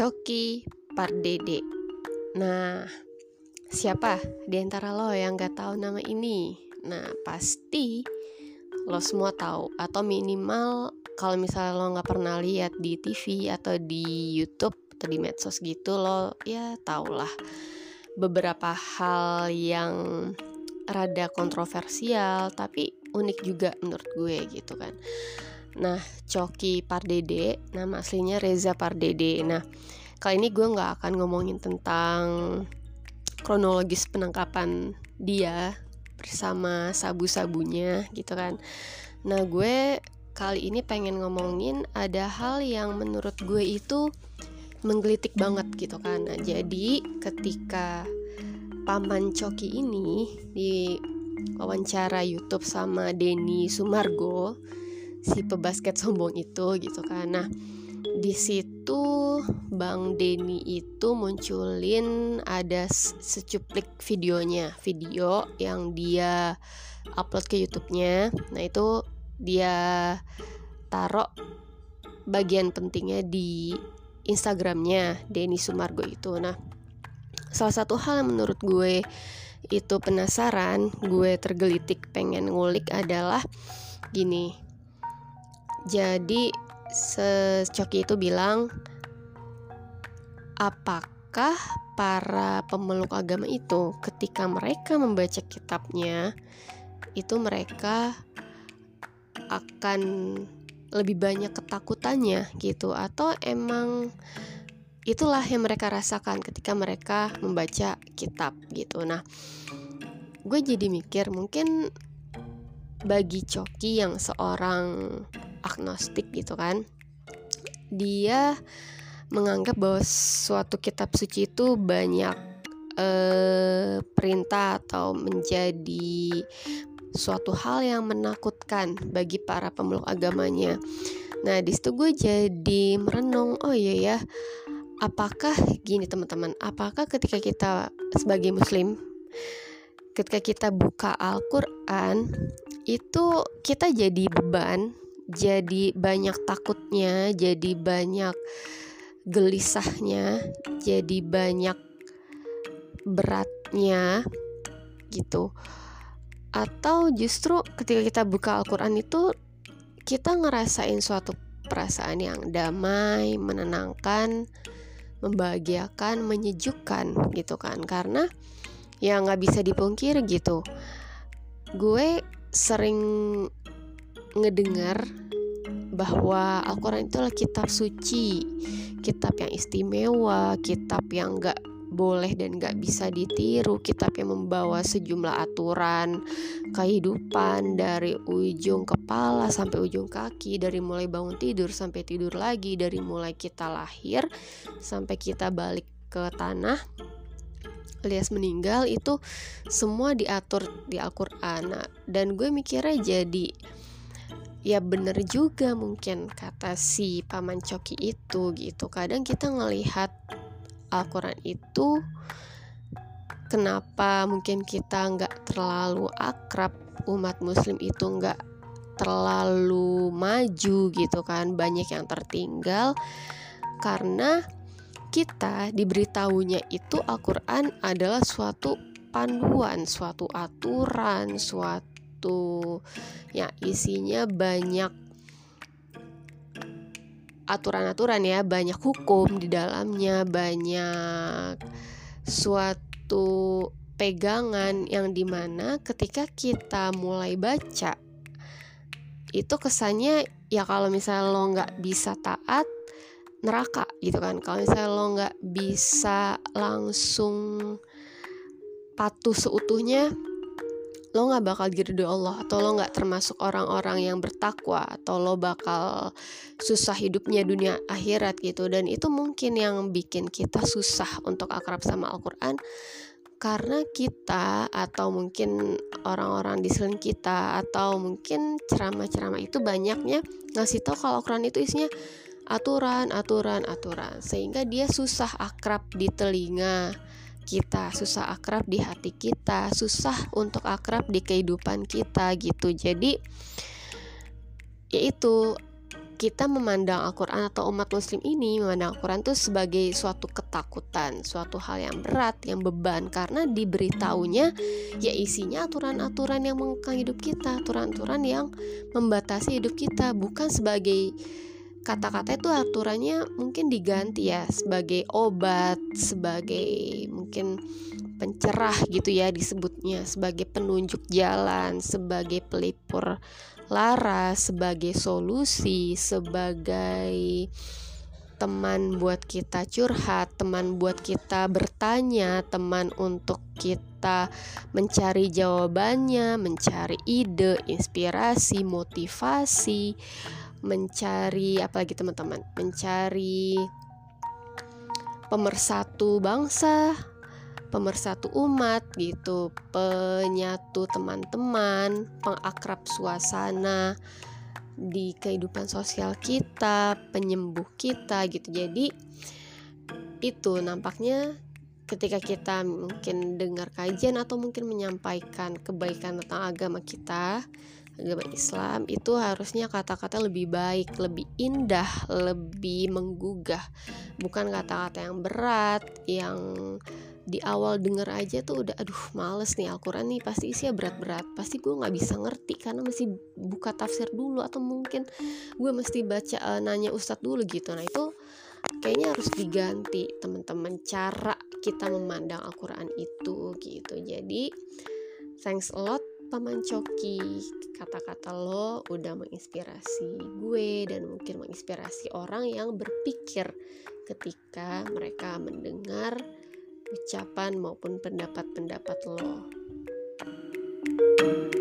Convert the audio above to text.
Coki Pardede. Nah, siapa di antara lo yang gak tahu nama ini? Nah, pasti lo semua tahu atau minimal kalau misalnya lo nggak pernah lihat di TV atau di YouTube atau di medsos gitu lo ya tau lah beberapa hal yang rada kontroversial tapi unik juga menurut gue gitu kan. Nah, Coki Pardede, nama aslinya Reza Pardede. Nah, kali ini gue nggak akan ngomongin tentang kronologis penangkapan dia bersama sabu-sabunya gitu kan. Nah, gue kali ini pengen ngomongin ada hal yang menurut gue itu menggelitik banget gitu kan. Nah, jadi ketika paman Coki ini di wawancara YouTube sama Denny Sumargo si pebasket sombong itu gitu kan. Nah, di situ Bang Denny itu munculin ada secuplik videonya, video yang dia upload ke YouTube-nya. Nah, itu dia taruh bagian pentingnya di Instagramnya Denny Sumargo itu. Nah, salah satu hal yang menurut gue itu penasaran, gue tergelitik pengen ngulik adalah gini. Jadi secoki itu bilang apakah para pemeluk agama itu ketika mereka membaca kitabnya itu mereka akan lebih banyak ketakutannya gitu? Atau emang itulah yang mereka rasakan ketika mereka membaca kitab gitu? Nah gue jadi mikir mungkin bagi Coki yang seorang agnostik gitu kan dia menganggap bahwa suatu kitab suci itu banyak eh, perintah atau menjadi suatu hal yang menakutkan bagi para pemeluk agamanya. Nah, di situ gue jadi merenung, oh iya ya, apakah gini teman-teman, apakah ketika kita sebagai muslim ketika kita buka Al-Qur'an itu kita jadi beban, jadi banyak takutnya, jadi banyak gelisahnya, jadi banyak beratnya gitu. Atau justru ketika kita buka Al-Quran itu kita ngerasain suatu perasaan yang damai, menenangkan, membahagiakan, menyejukkan gitu kan. Karena ya nggak bisa dipungkir gitu. Gue sering ngedengar bahwa Al-Quran itu adalah kitab suci kitab yang istimewa kitab yang gak boleh dan gak bisa ditiru kitab yang membawa sejumlah aturan kehidupan dari ujung kepala sampai ujung kaki dari mulai bangun tidur sampai tidur lagi dari mulai kita lahir sampai kita balik ke tanah alias meninggal itu semua diatur di Al-Quran. Nah, dan gue mikirnya jadi ya bener juga mungkin kata si paman coki itu gitu. Kadang kita ngelihat Al-Quran itu kenapa mungkin kita nggak terlalu akrab umat muslim itu nggak terlalu maju gitu kan banyak yang tertinggal. Karena kita diberitahunya itu Al-Quran adalah suatu panduan, suatu aturan, suatu yang isinya banyak aturan-aturan ya banyak hukum di dalamnya banyak suatu pegangan yang di mana ketika kita mulai baca itu kesannya ya kalau misalnya lo nggak bisa taat neraka gitu kan. Kalau misalnya lo nggak bisa langsung patuh seutuhnya lo nggak bakal diridhoi Allah atau lo nggak termasuk orang-orang yang bertakwa atau lo bakal susah hidupnya dunia akhirat gitu. Dan itu mungkin yang bikin kita susah untuk akrab sama Al-Quran. Karena kita atau mungkin orang-orang di selain kita atau mungkin ceramah-ceramah itu banyaknya ngasih tahu kalau Al-Quran itu isinya aturan, aturan, aturan. Sehingga dia susah akrab di telinga kita, susah akrab di hati kita, susah untuk akrab di kehidupan kita gitu. Jadi yaitu kita memandang Al-Quran atau umat muslim ini memandang Al-Quran itu sebagai suatu ketakutan, suatu hal yang berat, yang beban karena diberitahunya ya isinya aturan-aturan yang mengekang hidup kita, aturan-aturan yang membatasi hidup kita, bukan sebagai kata-kata itu aturannya mungkin diganti ya sebagai obat, sebagai mungkin pencerah gitu ya disebutnya, sebagai penunjuk jalan, sebagai pelipur lara, sebagai solusi, sebagai teman buat kita curhat, teman buat kita bertanya, teman untuk kita mencari jawabannya, mencari ide, inspirasi, motivasi, mencari apa lagi teman-teman mencari pemersatu bangsa pemersatu umat gitu penyatu teman-teman pengakrab suasana di kehidupan sosial kita penyembuh kita gitu. Jadi itu nampaknya ketika kita mungkin dengar kajian atau mungkin menyampaikan kebaikan tentang agama kita agama Islam itu harusnya kata-kata lebih baik, lebih indah, lebih menggugah, bukan kata-kata yang berat, yang di awal denger aja tuh udah aduh males nih Al-Quran nih pasti isinya berat-berat. Pasti gue nggak bisa ngerti karena mesti buka tafsir dulu atau mungkin gue mesti baca uh, nanya ustadz dulu gitu. Nah itu kayaknya harus diganti teman-teman cara kita memandang Al-Quran itu gitu. Jadi thanks a lot Paman Coki kata-kata lo udah menginspirasi gue dan mungkin menginspirasi orang yang berpikir ketika mereka mendengar ucapan maupun pendapat-pendapat lo. thank you